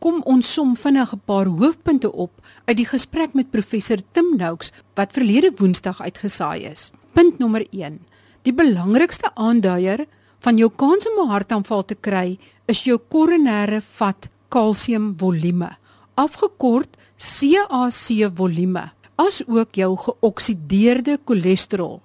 kom ons som vinnig 'n paar hoofpunte op uit die gesprek met professor Tim Noakes wat verlede Woensdag uitgesaai is. Punt nommer 1. Die belangrikste aanduier van jou kans om 'n hartaanval te kry is jou koronêre vat kalsiumvolume, afgekort CAC volume, asook jou geoksideerde cholesterol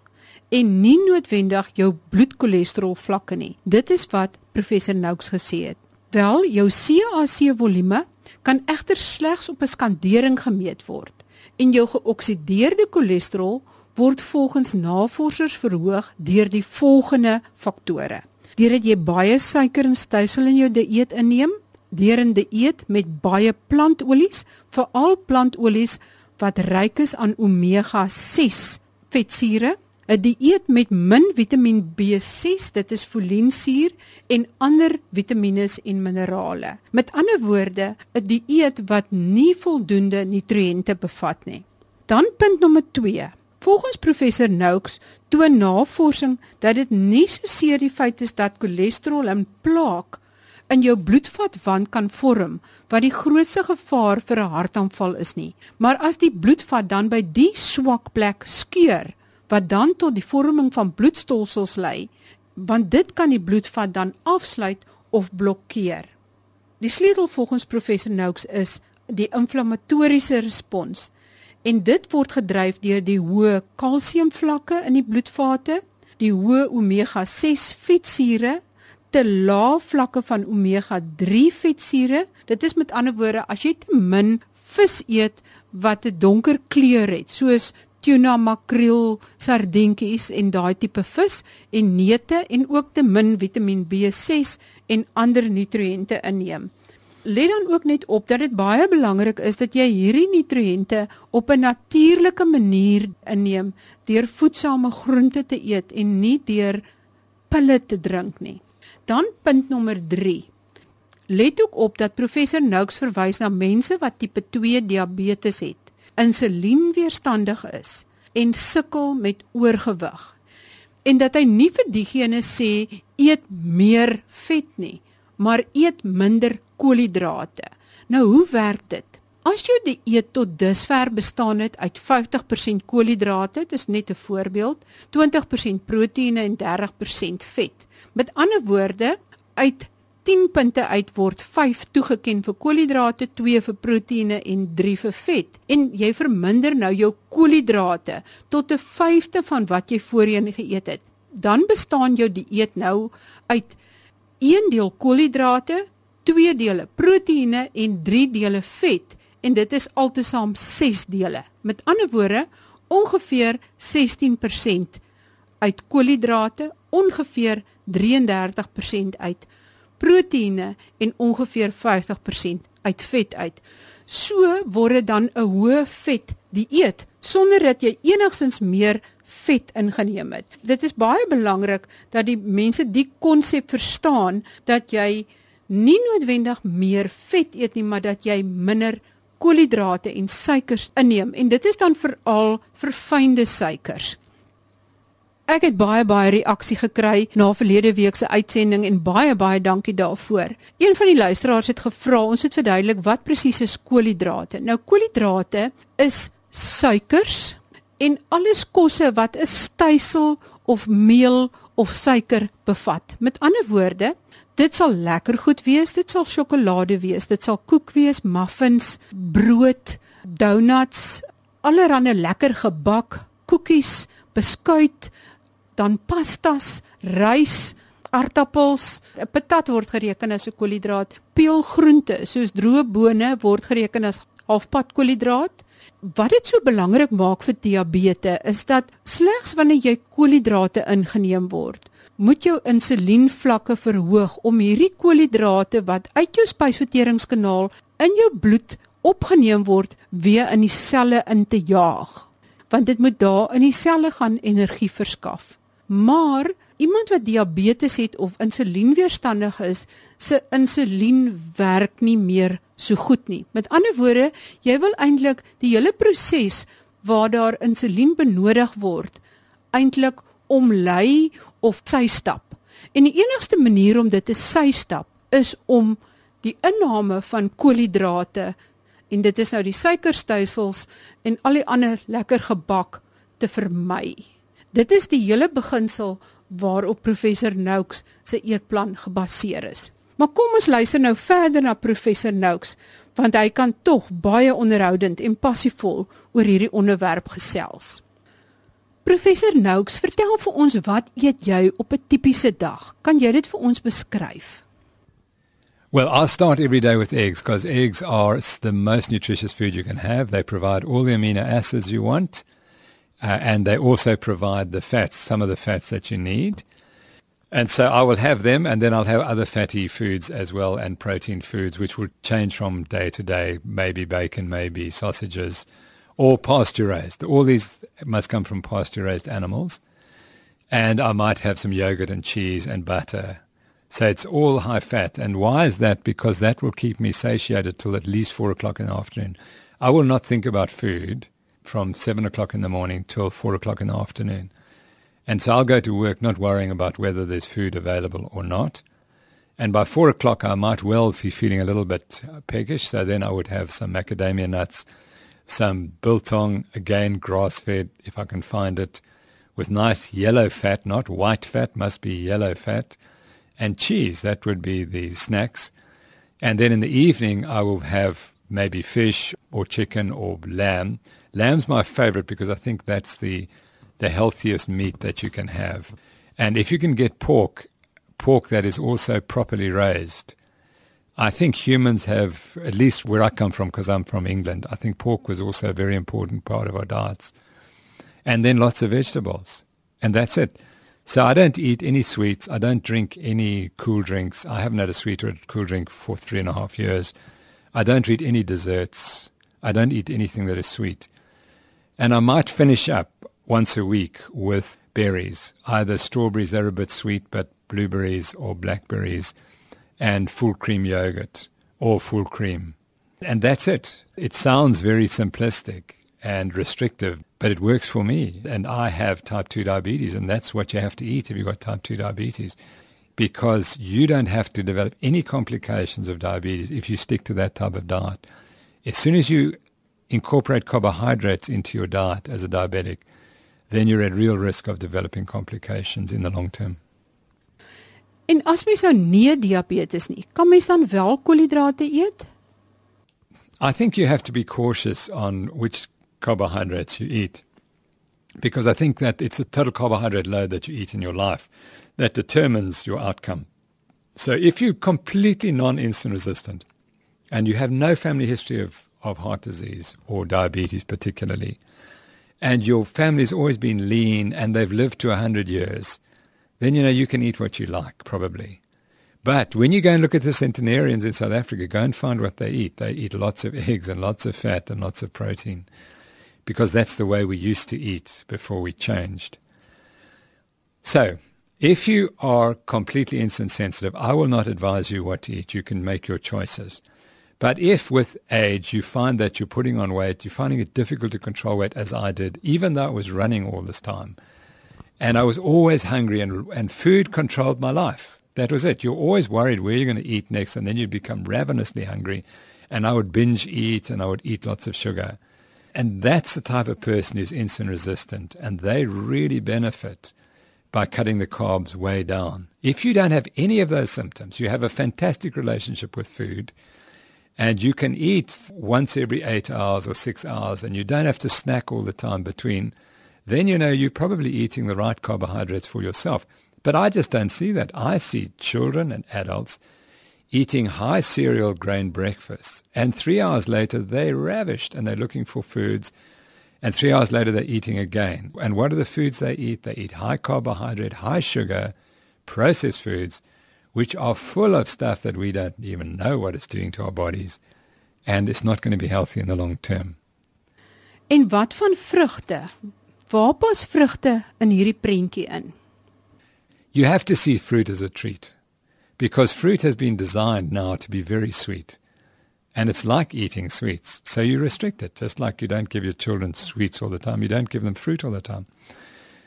en nie noodwendig jou bloedcholesterol vlakke nie. Dit is wat professor Noakes gesê het. Wel, jou CAC volume kan egter slegs op 'n skandering gemeet word en jou geoksideerde cholesterol word volgens navorsers verhoog deur die volgende faktore. Deurdat jy baie suiker en stysel in jou dieet inneem, deur 'n dieet met baie plantolies, veral plantolies wat ryk is aan omega 6 vetsure, 'n dieet met min Vitamiin B6, dit is folinsuur en ander vitamiene en minerale. Met ander woorde, 'n dieet wat nie voldoende nutriënte bevat nie. Dan punt nommer 2. Volgens professor Noakes toon navorsing dat dit nie so seer die feit is dat cholesterol en plaak in jou bloedvatwand kan vorm wat die grootste gevaar vir 'n hartaanval is nie, maar as die bloedvat dan by die swak plek skeur wat dan tot die vorming van bloedstolsels lei, want dit kan die bloedvat dan afsluit of blokkeer. Die sleutel volgens professor Noakes is die inflammatoriese respons en dit word gedryf deur die hoë kalsiumvlakke in die bloedvate, die hoë omega-6 vetsure, te lae vlakke van omega-3 vetsure. Dit is met ander woorde as jy te min vis eet wat 'n donker kleur het, soos tuna, makreel, sardientjies en daai tipe vis en neute en ook te min Vitamiin B6 en ander nutriënte inneem. Let dan ook net op dat dit baie belangrik is dat jy hierdie nutriënte op 'n natuurlike manier inneem deur voedsame groente te eet en nie deur pille te drink nie. Dan punt nommer 3. Let ook op dat professor Noakes verwys na mense wat tipe 2 diabetes het insulienweerstandig is en sukkel met oorgewig. En dat hy nie vir diegene sê eet meer vet nie, maar eet minder koolhidrate. Nou hoe werk dit? As jou dieet tot dusver bestaan het uit 50% koolhidrate, dit is net 'n voorbeeld, 20% proteïene en 30% vet. Met ander woorde, uit 10 punte uit word 5 toegeken vir koolhidrate, 2 vir proteïene en 3 vir vet. En jy verminder nou jou koolhidrate tot 'n vyfde van wat jy voorheen geëet het. Dan bestaan jou dieet nou uit 1 deel koolhidrate, 2 dele proteïene en 3 dele vet en dit is altesaam 6 dele. Met ander woorde, ongeveer 16% uit koolhidrate, ongeveer 33% uit proteïene en ongeveer 50% uit vet uit. So word dit dan 'n hoë vet dieet sonder dat jy enigstens meer vet ingeneem het. Dit is baie belangrik dat die mense die konsep verstaan dat jy nie noodwendig meer vet eet nie, maar dat jy minder koolhidrate en suikers inneem en dit is dan veral verfynde suikers. Ek het baie baie reaksie gekry na verlede week se uitsending en baie baie dankie daarvoor. Een van die luisteraars het gevra ons het verduidelik wat presies is koolhidrate. Nou koolhidrate is suikers en alles kosse wat 'n stysel of meel of suiker bevat. Met ander woorde, dit sal lekker goed wees, dit sal sjokolade wees, dit sal koek wees, muffins, brood, donuts, allerlei lekker gebak, koekies, beskuit, dan pastas, rys, aardappels, 'n patat word gereken as 'n koolhidraat, peulgroente soos droë bone word gereken as halfpad koolhidraat. Wat dit so belangrik maak vir diabetes is dat slegs wanneer jy koolhidrate ingeneem word, moet jou insulienvlakke verhoog om hierdie koolhidrate wat uit jou spysverteringskanaal in jou bloed opgeneem word weer in die selle in te jaag want dit moet daar in die selle gaan energie verskaf. Maar iemand wat diabetes het of insulienweerstandig is, se insulien werk nie meer so goed nie. Met ander woorde, jy wil eintlik die hele proses waar daar insulien benodig word, eintlik omlei of sy stap. En die enigste manier om dit te sy stap is om die inname van koolhidrate en dit is nou die suikerstysels en al die ander lekker gebak te vermy. Dit is die hele beginsel waarop professor Noakes se eetplan gebaseer is. Maar kom ons luister nou verder na professor Noakes want hy kan tog baie onderhoudend en passievol oor hierdie onderwerp gesels. Professor Noakes, vertel vir ons wat eet jy op 'n tipiese dag? Kan jy dit vir ons beskryf? Well, I start every day with eggs because eggs are the most nutritious food you can have. They provide all the amino acids you want, uh, and they also provide the fats, some of the fats that you need. And so I will have them, and then I'll have other fatty foods as well and protein foods, which will change from day to day. Maybe bacon, maybe sausages, or pasture raised. All these must come from pasture raised animals. And I might have some yogurt and cheese and butter. So it's all high fat. And why is that? Because that will keep me satiated till at least four o'clock in the afternoon. I will not think about food from seven o'clock in the morning till four o'clock in the afternoon. And so I'll go to work not worrying about whether there's food available or not. And by four o'clock, I might well be feeling a little bit peckish. So then I would have some macadamia nuts, some biltong, again grass fed, if I can find it, with nice yellow fat, not white fat, must be yellow fat, and cheese. That would be the snacks. And then in the evening, I will have maybe fish or chicken or lamb. Lamb's my favorite because I think that's the the healthiest meat that you can have. And if you can get pork, pork that is also properly raised, I think humans have, at least where I come from, because I'm from England, I think pork was also a very important part of our diets. And then lots of vegetables. And that's it. So I don't eat any sweets. I don't drink any cool drinks. I haven't had a sweet or a cool drink for three and a half years. I don't eat any desserts. I don't eat anything that is sweet. And I might finish up once a week with berries, either strawberries that are a bit sweet, but blueberries or blackberries, and full cream yogurt or full cream. And that's it. It sounds very simplistic and restrictive, but it works for me. And I have type 2 diabetes, and that's what you have to eat if you've got type 2 diabetes. Because you don't have to develop any complications of diabetes if you stick to that type of diet. As soon as you incorporate carbohydrates into your diet as a diabetic, then you're at real risk of developing complications in the long term. En as mens nou nie diabetes nie, kan mens dan wel koolhidrate eet? I think you have to be cautious on which carbohydrates you eat. Because I think that it's a total carbohydrate load that you eat in your life that determines your outcome. So if you're completely non-insulin resistant and you have no family history of, of heart disease or diabetes particularly, and your family's always been lean and they've lived to 100 years, then you know you can eat what you like, probably. But when you go and look at the centenarians in South Africa, go and find what they eat. They eat lots of eggs and lots of fat and lots of protein because that's the way we used to eat before we changed. So, if you are completely insulin sensitive, I will not advise you what to eat. You can make your choices. But if with age you find that you're putting on weight, you're finding it difficult to control weight, as I did, even though I was running all this time, and I was always hungry, and, and food controlled my life. That was it. You're always worried where you're going to eat next, and then you'd become ravenously hungry. And I would binge eat, and I would eat lots of sugar. And that's the type of person who's insulin resistant, and they really benefit by cutting the carbs way down. If you don't have any of those symptoms, you have a fantastic relationship with food and you can eat once every eight hours or six hours, and you don't have to snack all the time between, then you know you're probably eating the right carbohydrates for yourself. But I just don't see that. I see children and adults eating high cereal grain breakfasts, and three hours later they're ravished and they're looking for foods. And three hours later, they're eating again. And what are the foods they eat? They eat high carbohydrate, high sugar, processed foods which are full of stuff that we don't even know what it's doing to our bodies and it's not going to be healthy in the long term. En wat van vrugte? Waar pas vrugte in hierdie prentjie in? You have to see fruit as a treat because fruit has been designed now to be very sweet. And it's like eating sweets. So you restrict it, just like you don't give your children sweets all the time. You don't give them fruit all the time.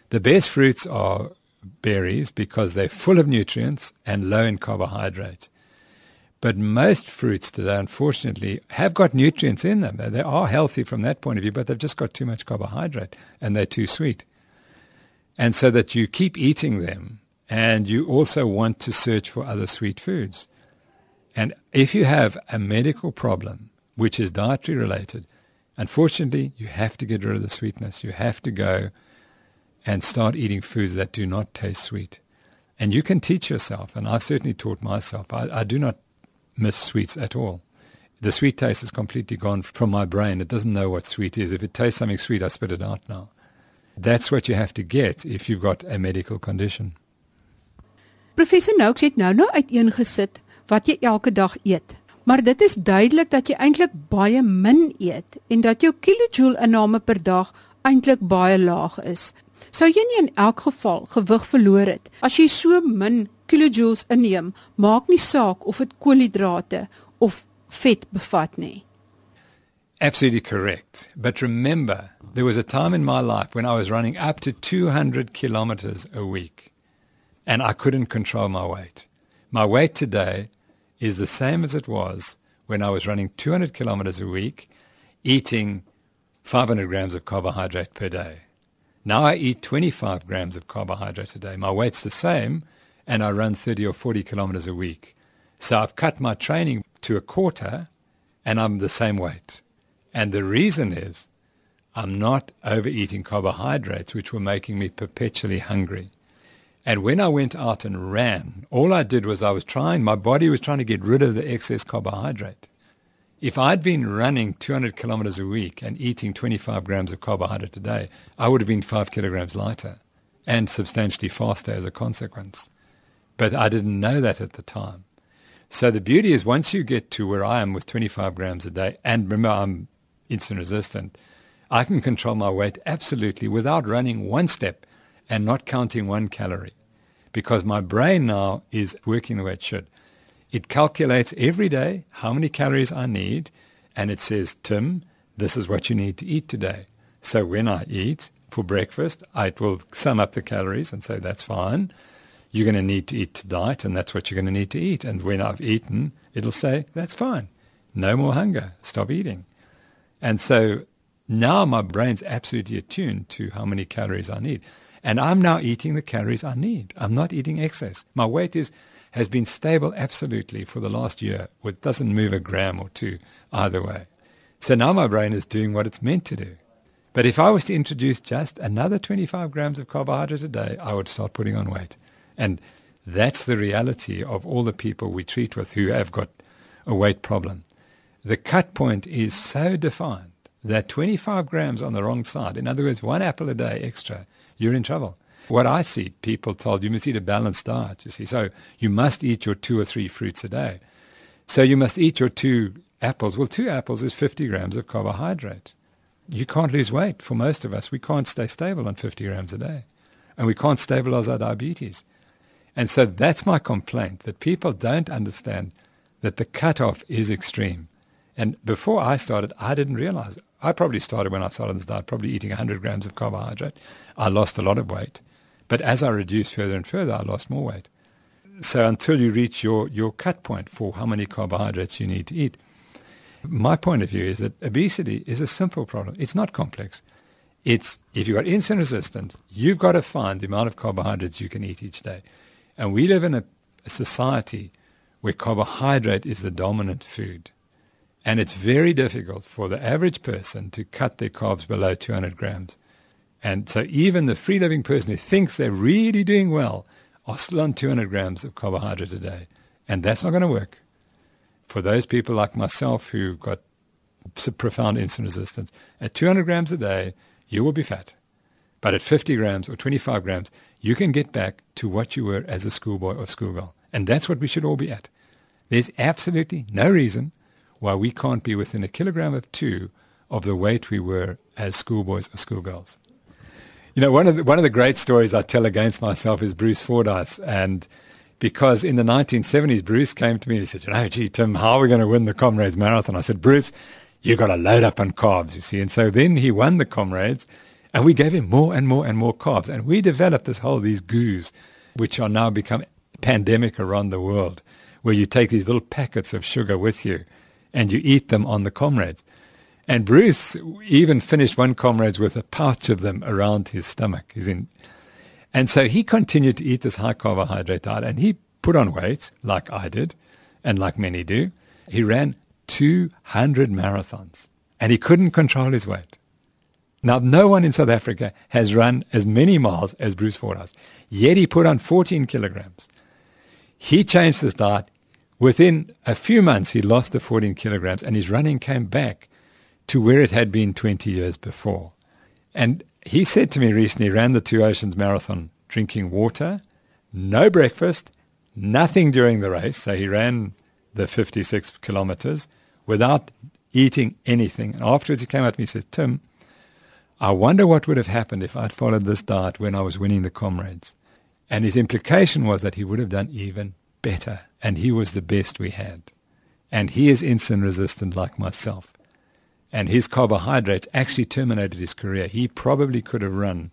The best fruits are berries because they're full of nutrients and low in carbohydrate. But most fruits today, unfortunately, have got nutrients in them. They are healthy from that point of view, but they've just got too much carbohydrate and they're too sweet. And so that you keep eating them and you also want to search for other sweet foods. And if you have a medical problem, which is dietary related, unfortunately, you have to get rid of the sweetness. You have to go and start eating foods that do not taste sweet. And you can teach yourself, and I've certainly taught myself. I, I do not miss sweets at all. The sweet taste is completely gone from my brain. It doesn't know what sweet is. If it tastes something sweet, I spit it out now. That's what you have to get if you've got a medical condition. Professor Noakes het nou nou uiteengesit wat jy elke dag eet. Maar dit is duidelik dat jy eintlik baie min eet en dat jou kilojoule inname per dag eintlik baie laag is. Sou jy nie in elk geval gewig verloor het as jy so min kilojoules inneem, maak nie saak of dit koolhidrate of vet bevat nie. Absolutely correct. But remember, there was a time in my life when I was running up to 200 kilometers a week and I couldn't control my weight. My weight today is the same as it was when I was running 200 kilometers a week, eating 500 grams of carbohydrate per day. Now I eat 25 grams of carbohydrate a day. My weight's the same, and I run 30 or 40 kilometers a week. So I've cut my training to a quarter, and I'm the same weight. And the reason is I'm not overeating carbohydrates, which were making me perpetually hungry. And when I went out and ran, all I did was I was trying, my body was trying to get rid of the excess carbohydrate. If I'd been running 200 kilometers a week and eating 25 grams of carbohydrate a day, I would have been five kilograms lighter and substantially faster as a consequence. But I didn't know that at the time. So the beauty is once you get to where I am with 25 grams a day, and remember I'm insulin resistant, I can control my weight absolutely without running one step and not counting one calorie because my brain now is working the way it should. It calculates every day how many calories I need, and it says, Tim, this is what you need to eat today. So when I eat for breakfast, it will sum up the calories and say, that's fine. You're going to need to eat tonight, and that's what you're going to need to eat. And when I've eaten, it'll say, that's fine. No more hunger. Stop eating. And so now my brain's absolutely attuned to how many calories I need. And I'm now eating the calories I need. I'm not eating excess. My weight is has been stable absolutely for the last year. It doesn't move a gram or two either way. So now my brain is doing what it's meant to do. But if I was to introduce just another 25 grams of carbohydrate a day, I would start putting on weight. And that's the reality of all the people we treat with who have got a weight problem. The cut point is so defined that 25 grams on the wrong side, in other words, one apple a day extra, you're in trouble. What I see people told, you must eat a balanced diet, you see. So you must eat your two or three fruits a day. So you must eat your two apples. Well, two apples is 50 grams of carbohydrate. You can't lose weight for most of us. We can't stay stable on 50 grams a day. And we can't stabilize our diabetes. And so that's my complaint that people don't understand that the cutoff is extreme. And before I started, I didn't realize it. I probably started when I started this diet, probably eating 100 grams of carbohydrate. I lost a lot of weight. But as I reduced further and further, I lost more weight. So until you reach your, your cut point for how many carbohydrates you need to eat, my point of view is that obesity is a simple problem. It's not complex. It's if you've got insulin resistance, you've got to find the amount of carbohydrates you can eat each day. And we live in a, a society where carbohydrate is the dominant food. And it's very difficult for the average person to cut their carbs below 200 grams. And so even the free living person who thinks they're really doing well are still on 200 grams of carbohydrate a day. And that's not going to work. For those people like myself who've got profound insulin resistance, at 200 grams a day, you will be fat. But at 50 grams or 25 grams, you can get back to what you were as a schoolboy or schoolgirl. And that's what we should all be at. There's absolutely no reason why we can't be within a kilogram of two of the weight we were as schoolboys or schoolgirls. You know, one of the, one of the great stories I tell against myself is Bruce Fordyce, and because in the 1970s, Bruce came to me and he said, "You know, gee, Tim, how are we going to win the Comrades Marathon?" I said, "Bruce, you've got to load up on carbs, you see." And so then he won the Comrades, and we gave him more and more and more carbs, and we developed this whole these goos, which are now become pandemic around the world, where you take these little packets of sugar with you and you eat them on the comrades. And Bruce even finished one comrades with a pouch of them around his stomach. He's in, and so he continued to eat this high carbohydrate diet and he put on weight like I did and like many do. He ran 200 marathons and he couldn't control his weight. Now, no one in South Africa has run as many miles as Bruce Fordyce, yet he put on 14 kilograms. He changed his diet. Within a few months, he lost the 14 kilograms and his running came back to where it had been 20 years before. And he said to me recently, ran the Two Oceans Marathon drinking water, no breakfast, nothing during the race. So he ran the 56 kilometers without eating anything. And afterwards he came up to me and said, Tim, I wonder what would have happened if I'd followed this diet when I was winning the comrades. And his implication was that he would have done even better. And he was the best we had. And he is insulin resistant like myself. And his carbohydrates actually terminated his career. He probably could have run,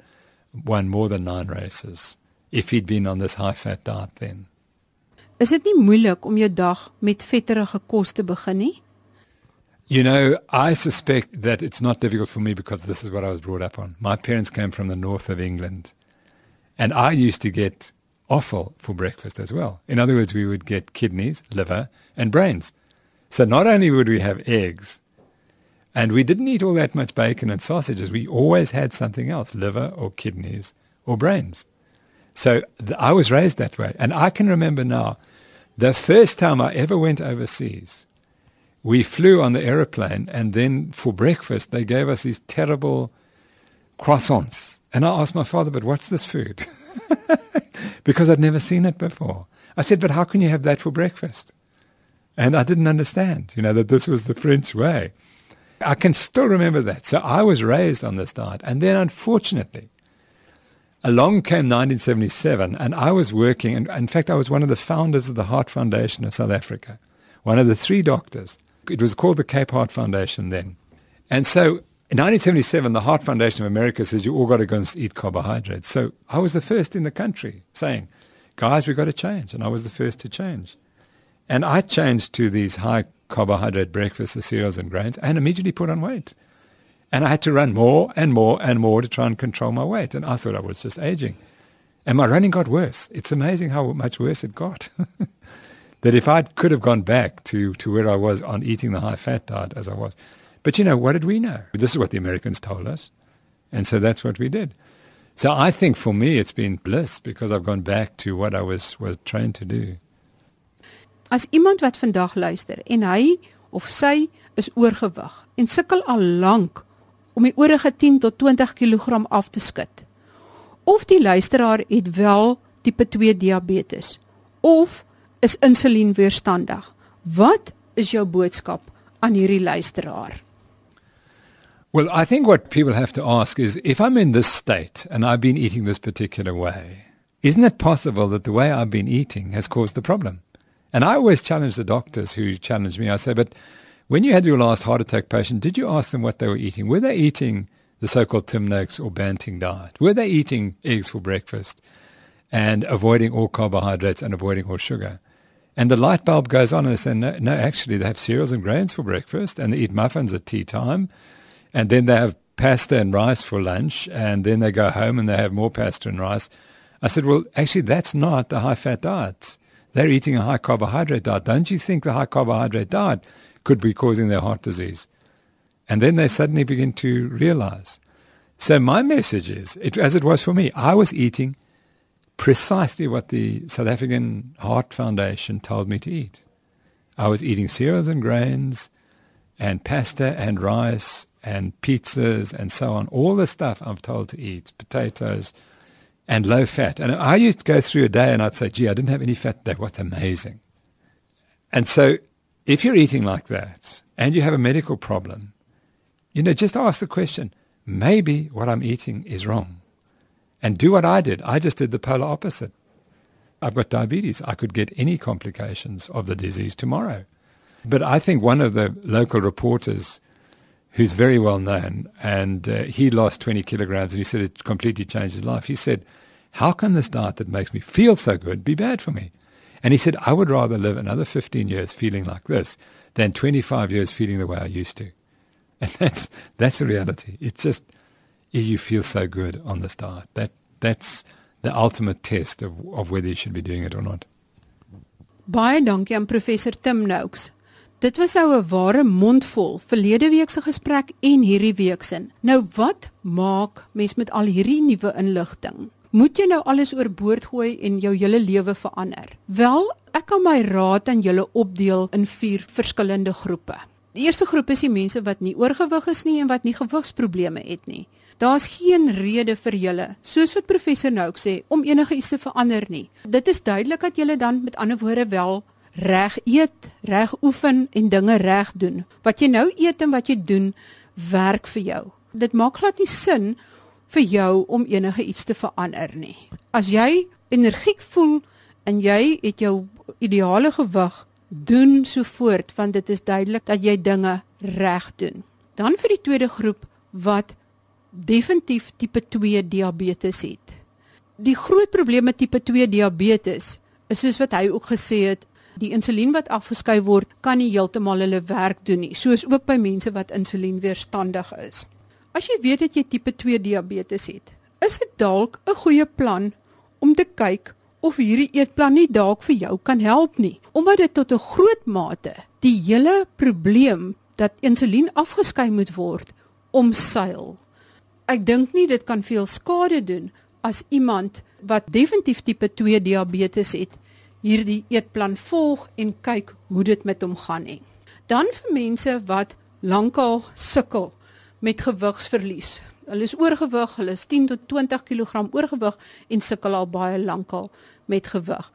won more than nine races if he'd been on this high fat diet then. Is dit nie moeilik om jou dag met vetterige kos te begin nie? You know, I suspect that it's not difficult for me because this is what I was brought up on. My parents came from the north of England, and I used to get offal for breakfast as well. In other words, we would get kidneys, liver, and brains. So not only would we have eggs, and we didn't eat all that much bacon and sausages, we always had something else, liver or kidneys or brains. So th- I was raised that way. And I can remember now, the first time I ever went overseas, we flew on the aeroplane, and then for breakfast, they gave us these terrible croissants. And I asked my father, but what's this food? because I'd never seen it before. I said, but how can you have that for breakfast? And I didn't understand, you know, that this was the French way. I can still remember that. So I was raised on this diet. And then, unfortunately, along came 1977, and I was working, and in fact, I was one of the founders of the Heart Foundation of South Africa, one of the three doctors it was called the Cape Heart Foundation then. And so in 1977, the Heart Foundation of America says you all got to go and eat carbohydrates. So I was the first in the country saying, guys, we've got to change. And I was the first to change. And I changed to these high carbohydrate breakfasts, the cereals and grains, and immediately put on weight. And I had to run more and more and more to try and control my weight. And I thought I was just aging. And my running got worse. It's amazing how much worse it got. that if I could have gone back to, to where I was on eating the high fat diet as I was. But you know, what did we know? This is what the Americans told us. And so that's what we did. So I think for me it's been bliss because I've gone back to what I was was trained to do. As iemand wat vandag luister en hy of sy is oorgewig en sukkel al lank om die oorige 10 tot 20 kg af te skud. Of die luisteraar het wel tipe 2 diabetes of is insulienweerstandig. Wat is jou boodskap aan hierdie luisteraar? Well, I think what people have to ask is if I'm in this state and I've been eating this particular way, isn't it possible that the way I've been eating has caused the problem? And I always challenge the doctors who challenge me. I say, but when you had your last heart attack patient, did you ask them what they were eating? Were they eating the so-called Tim Noakes or Banting diet? Were they eating eggs for breakfast and avoiding all carbohydrates and avoiding all sugar? And the light bulb goes on and they say, no, no, actually, they have cereals and grains for breakfast and they eat muffins at tea time. And then they have pasta and rice for lunch. And then they go home and they have more pasta and rice. I said, well, actually, that's not a high fat diet. They're eating a high carbohydrate diet. Don't you think the high carbohydrate diet could be causing their heart disease? And then they suddenly begin to realize. So my message is, it, as it was for me, I was eating precisely what the South African Heart Foundation told me to eat. I was eating cereals and grains and pasta and rice and pizzas and so on, all the stuff I'm told to eat, potatoes and low fat. And I used to go through a day and I'd say, gee, I didn't have any fat today. What's amazing. And so if you're eating like that and you have a medical problem, you know, just ask the question, maybe what I'm eating is wrong and do what I did. I just did the polar opposite. I've got diabetes. I could get any complications of the disease tomorrow. But I think one of the local reporters, who's very well known, and uh, he lost 20 kilograms and he said it completely changed his life. He said, How can this diet that makes me feel so good be bad for me? And he said, I would rather live another 15 years feeling like this than 25 years feeling the way I used to. And that's, that's the reality. It's just, you feel so good on this diet. That, that's the ultimate test of, of whether you should be doing it or not. Baie dankie aan professor Tim Noakes. Dit was nou 'n ware mondvol verlede week se gesprek en hierdie week se. Nou wat maak mens met al hierdie nuwe inligting? Moet jy nou alles oorboord gooi en jou hele lewe verander? Wel, ek kan my raad aan julle opdeel in vier verskillende groepe. Die eerste groep is die mense wat nie oorgewig is nie en wat nie gewigsprobleme het nie. Daar's geen rede vir julle, soos wat professor Nouk sê, om enige iets te verander nie. Dit is duidelik dat julle dan met ander woorde wel reg eet, reg oefen en dinge reg doen. Wat jy nou eet en wat jy doen, werk vir jou. Dit maak glad nie sin vir jou om enige iets te verander nie. As jy energiek voel en jy het jou ideale gewig, doen so voort want dit is duidelik dat jy dinge reg doen. Dan vir die tweede groep wat definitief tipe 2 diabetes het. Die groot probleem met tipe 2 diabetes is soos wat hy ook gesê het, Die insulien wat afgeskei word, kan nie heeltemal hulle werk doen nie, soos ook by mense wat insulienweerstandig is. As jy weet dat jy tipe 2 diabetes het, is dit dalk 'n goeie plan om te kyk of hierdie eetplan nie dalk vir jou kan help nie, omdat dit tot 'n groot mate die hele probleem dat insulien afgeskei moet word omseil. Ek dink nie dit kan veel skade doen as iemand wat definitief tipe 2 diabetes het hierdie eetplan volg en kyk hoe dit met hom gaan nie. Dan vir mense wat lankal sukkel met gewigsverlies. Hulle is oorgewig, hulle is 10 tot 20 kg oorgewig en sukkel al baie lankal met gewig.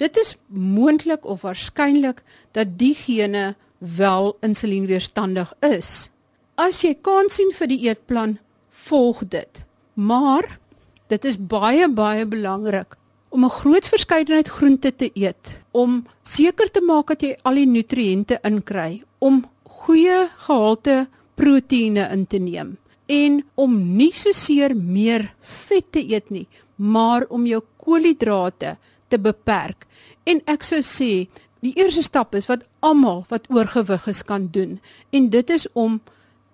Dit is moontlik of waarskynlik dat diegene wel insulienweerstandig is. As jy kan sien vir die eetplan, volg dit. Maar dit is baie baie belangrik om 'n groot verskeidenheid groente te eet, om seker te maak dat jy al die nutriënte inkry, om goeie gehalte proteïene in te neem en om nie so seer meer vet te eet nie, maar om jou koolhidrate te beperk. En ek sou sê, die eerste stap is wat almal wat oorgewig is kan doen en dit is om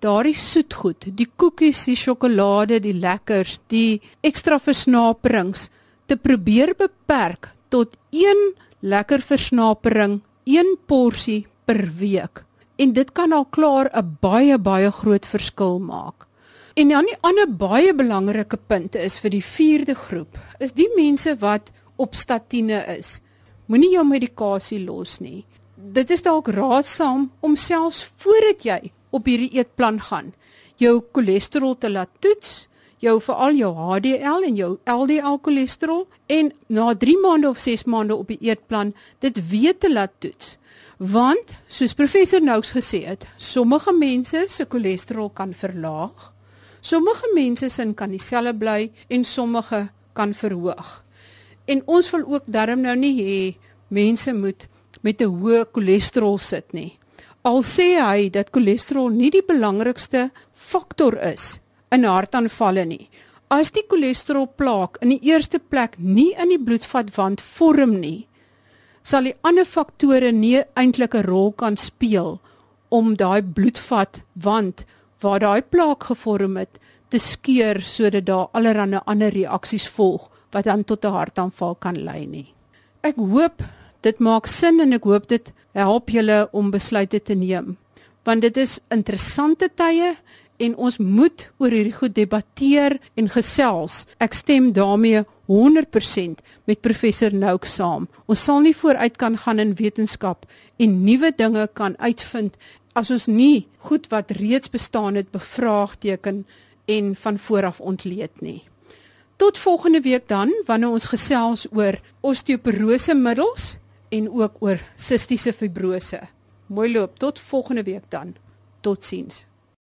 daardie soetgoed, die koekies, die sjokolade, die lekkers, die ekstra versnaperings te probeer beperk tot een lekker versnapering, een porsie per week. En dit kan al klaar 'n baie baie groot verskil maak. En dan die ander baie belangrike punte is vir die 4de groep, is die mense wat op statiene is. Moenie jou medikasie los nie. Dit is dalk raadsaam om selfs voordat jy op hierdie eetplan gaan, jou cholesterol te laat toets jou veral jou HDL en jou LDL cholesterol en na 3 maande of 6 maande op die eetplan dit weet te laat toets. Want soos professor Noux gesê het, sommige mense se cholesterol kan verlaag. Sommige mense sin kan dieselfde bly en sommige kan verhoog. En ons wil ook darm nou nie hê mense moet met 'n hoë cholesterol sit nie. Al sê hy dat cholesterol nie die belangrikste faktor is in hartaanvalle nie. As die cholesterolplaak in die eerste plek nie in die bloedvatwand vorm nie, sal die ander faktore nie eintlik 'n rol kan speel om daai bloedvatwand waar daai plaak gevorm het te skeur sodat daar allerlei ander reaksies volg wat dan tot 'n hartaanval kan lei nie. Ek hoop dit maak sin en ek hoop dit help julle om besluite te neem want dit is interessante tye en ons moet oor hierdie goed debatteer en gesels. Ek stem daarmee 100% met professor Nouk saam. Ons sal nie vooruit kan gaan in wetenskap en nuwe dinge kan uitvind as ons nie goed wat reeds bestaan het bevraagteken en van vooraf ontleed nie. Tot volgende week dan wanneer ons gesels oor osteoporose middels en ook oor sistiese fibrose. Mooi loop tot volgende week dan. Totsiens.